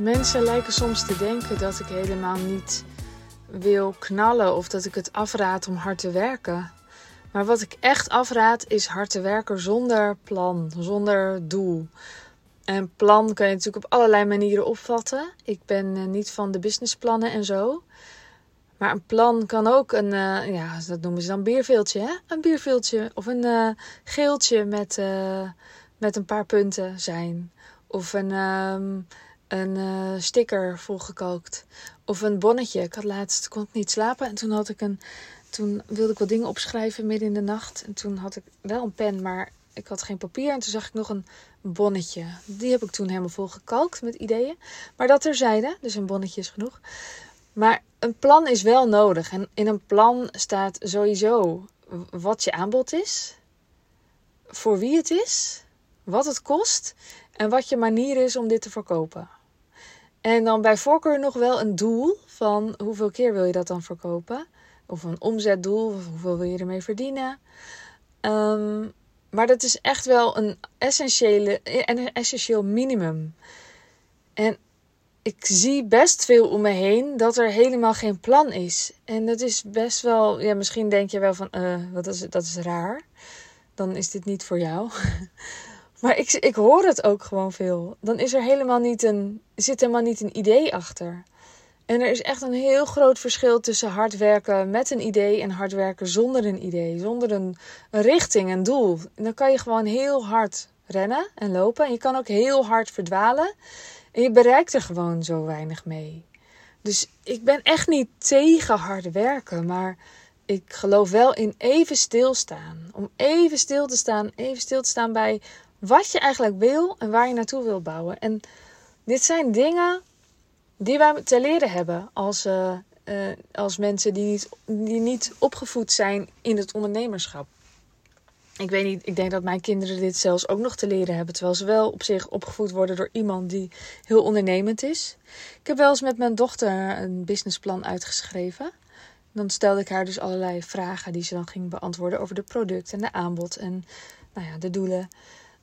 Mensen lijken soms te denken dat ik helemaal niet wil knallen of dat ik het afraad om hard te werken. Maar wat ik echt afraad is hard te werken zonder plan, zonder doel. En plan kan je natuurlijk op allerlei manieren opvatten. Ik ben eh, niet van de businessplannen en zo. Maar een plan kan ook een, uh, ja, dat noemen ze dan bierveeltje, hè? Een bierveeltje of een uh, geeltje met, met een paar punten zijn. Of een, um, een sticker volgekookt. Of een bonnetje. Ik had laatst, kon ik niet slapen en toen had ik een, toen wilde ik wat dingen opschrijven midden in de nacht. En toen had ik wel een pen, maar ik had geen papier. En toen zag ik nog een bonnetje. Die heb ik toen helemaal volgekalkt met ideeën. Maar dat terzijde, dus een bonnetje is genoeg. Maar een plan is wel nodig. En in een plan staat sowieso wat je aanbod is, voor wie het is, wat het kost en wat je manier is om dit te verkopen. En dan bij voorkeur nog wel een doel van hoeveel keer wil je dat dan verkopen? Of een omzetdoel, hoeveel wil je ermee verdienen? Um, maar dat is echt wel een, essentiële, een essentieel minimum. En ik zie best veel om me heen dat er helemaal geen plan is. En dat is best wel, ja, misschien denk je wel van, uh, wat is, dat is raar. Dan is dit niet voor jou. maar ik, ik hoor het ook gewoon veel. Dan is er helemaal niet een, zit helemaal niet een idee achter. En er is echt een heel groot verschil tussen hard werken met een idee en hard werken zonder een idee, zonder een, een richting, een doel. En dan kan je gewoon heel hard rennen en lopen. En je kan ook heel hard verdwalen. En je bereikt er gewoon zo weinig mee. Dus ik ben echt niet tegen hard werken, maar ik geloof wel in even stilstaan. Om even stil te staan, even stil te staan bij wat je eigenlijk wil en waar je naartoe wil bouwen. En dit zijn dingen die wij te leren hebben als, uh, uh, als mensen die niet, die niet opgevoed zijn in het ondernemerschap. Ik weet niet, ik denk dat mijn kinderen dit zelfs ook nog te leren hebben. Terwijl ze wel op zich opgevoed worden door iemand die heel ondernemend is. Ik heb wel eens met mijn dochter een businessplan uitgeschreven. Dan stelde ik haar dus allerlei vragen die ze dan ging beantwoorden over de product en de aanbod en nou ja, de doelen.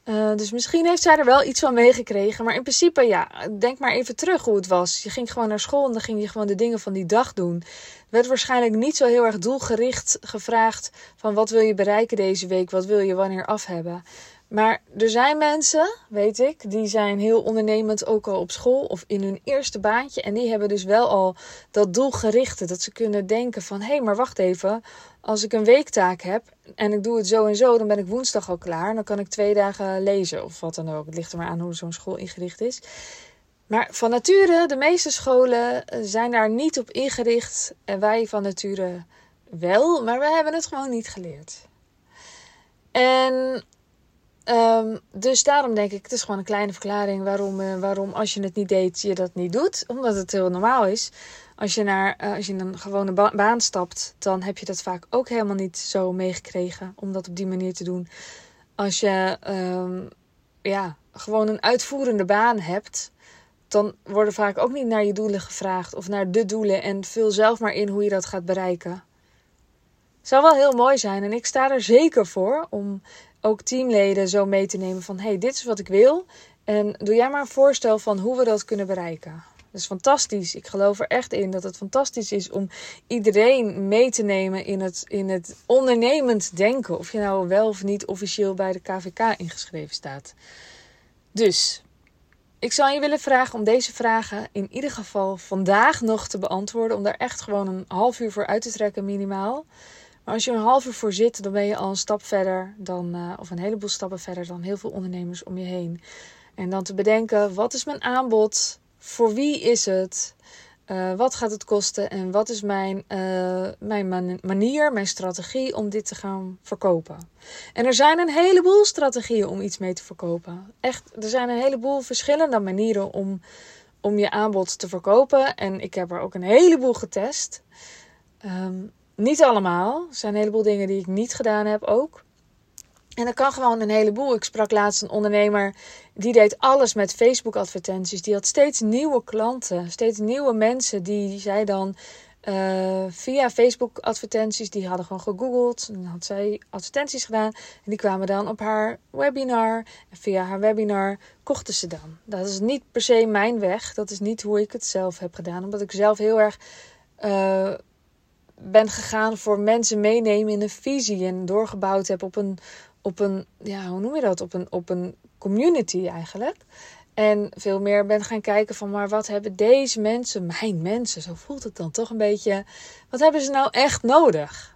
Uh, dus misschien heeft zij er wel iets van meegekregen. Maar in principe, ja, denk maar even terug hoe het was. Je ging gewoon naar school en dan ging je gewoon de dingen van die dag doen. Er werd waarschijnlijk niet zo heel erg doelgericht gevraagd van wat wil je bereiken deze week, wat wil je wanneer af hebben. Maar er zijn mensen, weet ik, die zijn heel ondernemend ook al op school of in hun eerste baantje. En die hebben dus wel al dat doelgerichte. Dat ze kunnen denken van, hé, hey, maar wacht even. Als ik een weektaak heb en ik doe het zo en zo, dan ben ik woensdag al klaar. Dan kan ik twee dagen lezen of wat dan ook. Het ligt er maar aan hoe zo'n school ingericht is. Maar van nature, de meeste scholen zijn daar niet op ingericht. En wij van nature wel, maar we hebben het gewoon niet geleerd. En Um, dus daarom denk ik, het is gewoon een kleine verklaring waarom, uh, waarom als je het niet deed, je dat niet doet. Omdat het heel normaal is. Als je, naar, uh, als je in een gewone ba baan stapt, dan heb je dat vaak ook helemaal niet zo meegekregen om dat op die manier te doen. Als je um, ja, gewoon een uitvoerende baan hebt, dan worden vaak ook niet naar je doelen gevraagd of naar de doelen en vul zelf maar in hoe je dat gaat bereiken. Zou wel heel mooi zijn en ik sta er zeker voor om ook teamleden zo mee te nemen van hey, dit is wat ik wil. En doe jij maar een voorstel van hoe we dat kunnen bereiken. Dat is fantastisch. Ik geloof er echt in dat het fantastisch is om iedereen mee te nemen in het, in het ondernemend denken. Of je nou wel of niet officieel bij de KVK ingeschreven staat. Dus ik zou je willen vragen om deze vragen in ieder geval vandaag nog te beantwoorden. Om daar echt gewoon een half uur voor uit te trekken, minimaal. Als je een half uur voor zit, dan ben je al een stap verder dan, uh, of een heleboel stappen verder dan heel veel ondernemers om je heen. En dan te bedenken, wat is mijn aanbod? Voor wie is het? Uh, wat gaat het kosten? En wat is mijn, uh, mijn manier, mijn strategie om dit te gaan verkopen? En er zijn een heleboel strategieën om iets mee te verkopen. Echt, er zijn een heleboel verschillende manieren om, om je aanbod te verkopen. En ik heb er ook een heleboel getest. Um, niet allemaal. Er zijn een heleboel dingen die ik niet gedaan heb ook. En dat kan gewoon een heleboel. Ik sprak laatst een ondernemer die deed alles met Facebook advertenties. Die had steeds nieuwe klanten, steeds nieuwe mensen die zij dan uh, via Facebook advertenties. Die hadden gewoon gegoogeld. En had zij advertenties gedaan. En die kwamen dan op haar webinar. En via haar webinar kochten ze dan. Dat is niet per se mijn weg. Dat is niet hoe ik het zelf heb gedaan. Omdat ik zelf heel erg uh, ben gegaan voor mensen meenemen in een visie. En doorgebouwd heb op een, op een ja, hoe noem je dat? Op een, op een community eigenlijk. En veel meer ben gaan kijken van, maar wat hebben deze mensen, mijn mensen, zo voelt het dan toch een beetje, wat hebben ze nou echt nodig?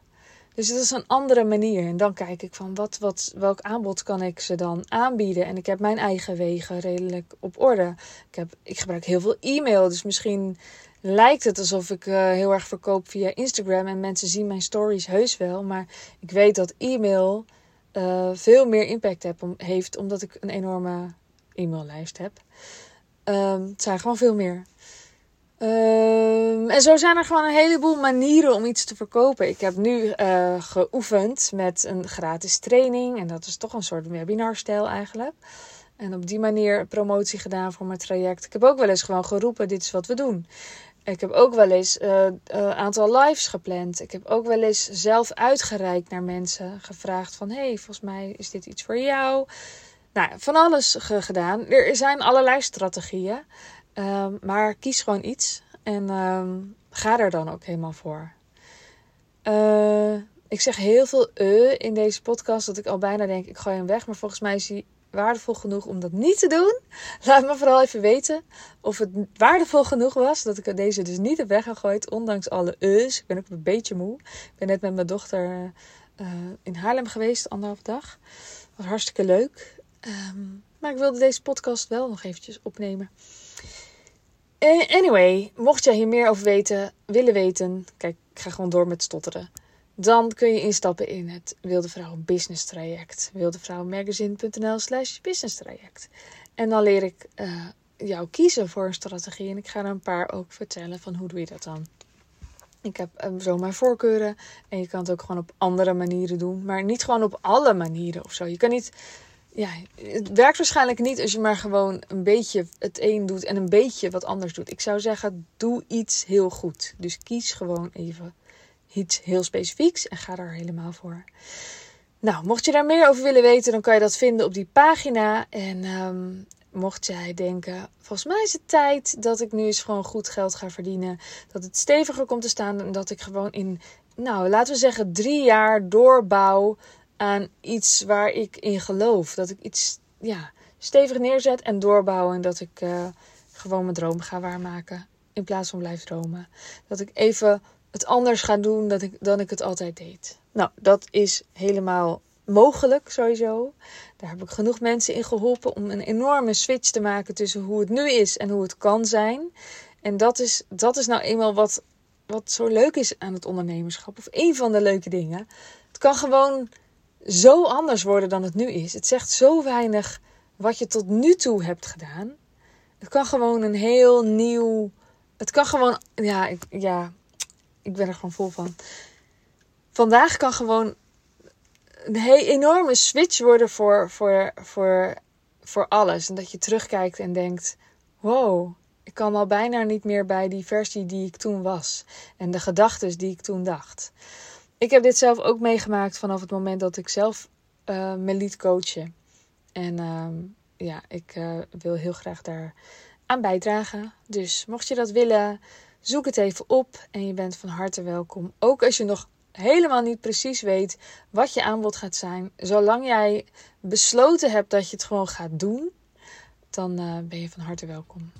Dus het is een andere manier. En dan kijk ik van, wat, wat, welk aanbod kan ik ze dan aanbieden? En ik heb mijn eigen wegen redelijk op orde. Ik, heb, ik gebruik heel veel e-mail, dus misschien lijkt het alsof ik uh, heel erg verkoop via Instagram en mensen zien mijn stories heus wel. Maar ik weet dat e-mail uh, veel meer impact heeft, omdat ik een enorme e-maillijst heb. Um, het zijn gewoon veel meer. Um, en zo zijn er gewoon een heleboel manieren om iets te verkopen. Ik heb nu uh, geoefend met een gratis training. En dat is toch een soort webinarstijl eigenlijk. En op die manier promotie gedaan voor mijn traject. Ik heb ook wel eens gewoon geroepen: dit is wat we doen. Ik heb ook wel eens een uh, uh, aantal lives gepland. Ik heb ook wel eens zelf uitgereikt naar mensen. Gevraagd van, hey, volgens mij is dit iets voor jou. Nou, van alles gedaan. Er zijn allerlei strategieën. Um, maar kies gewoon iets. En um, ga er dan ook helemaal voor. Uh, ik zeg heel veel uh in deze podcast. Dat ik al bijna denk, ik gooi hem weg. Maar volgens mij is hij waardevol genoeg om dat niet te doen? Laat me vooral even weten of het waardevol genoeg was dat ik deze dus niet heb weggegooid, ondanks alle us. Ik ben ook een beetje moe. Ik ben net met mijn dochter uh, in Haarlem geweest, anderhalf dag. Was hartstikke leuk. Um, maar ik wilde deze podcast wel nog eventjes opnemen. Uh, anyway, mocht jij hier meer over weten, willen weten, kijk, ik ga gewoon door met stotteren dan kun je instappen in het Wilde Vrouw Business Traject. Wildevrouwmagazine.nl slash business traject. En dan leer ik uh, jou kiezen voor een strategie. En ik ga er een paar ook vertellen van hoe doe je dat dan. Ik heb um, zo mijn voorkeuren. En je kan het ook gewoon op andere manieren doen. Maar niet gewoon op alle manieren of zo. Je kan niet... Ja, het werkt waarschijnlijk niet als je maar gewoon een beetje het een doet en een beetje wat anders doet. Ik zou zeggen, doe iets heel goed. Dus kies gewoon even iets heel specifieks en ga daar helemaal voor. Nou, mocht je daar meer over willen weten, dan kan je dat vinden op die pagina. En um, mocht jij denken, volgens mij is het tijd dat ik nu eens gewoon goed geld ga verdienen. Dat het steviger komt te staan en dat ik gewoon in, nou, laten we zeggen, drie jaar doorbouw aan iets waar ik in geloof. Dat ik iets, ja, stevig neerzet en doorbouw en dat ik uh, gewoon mijn droom ga waarmaken. In plaats van blijf dromen. Dat ik even het anders ga doen dan ik, dan ik het altijd deed. Nou, dat is helemaal mogelijk sowieso. Daar heb ik genoeg mensen in geholpen om een enorme switch te maken tussen hoe het nu is en hoe het kan zijn. En dat is, dat is nou eenmaal wat, wat zo leuk is aan het ondernemerschap. Of een van de leuke dingen. Het kan gewoon zo anders worden dan het nu is. Het zegt zo weinig wat je tot nu toe hebt gedaan. Het kan gewoon een heel nieuw. Het kan gewoon. Ja, ik, ja ik ben er gewoon vol van. Vandaag kan gewoon een enorme switch worden voor, voor, voor, voor alles. En dat je terugkijkt en denkt: wow, ik kan al bijna niet meer bij die versie die ik toen was. En de gedachten die ik toen dacht. Ik heb dit zelf ook meegemaakt vanaf het moment dat ik zelf uh, me liet coachen. En uh, ja, ik uh, wil heel graag daar aan bijdragen. Dus mocht je dat willen, Zoek het even op en je bent van harte welkom. Ook als je nog helemaal niet precies weet wat je aanbod gaat zijn. Zolang jij besloten hebt dat je het gewoon gaat doen, dan uh, ben je van harte welkom.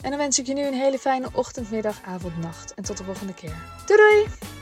En dan wens ik je nu een hele fijne ochtend, middag, avond, nacht. En tot de volgende keer. Doei doei!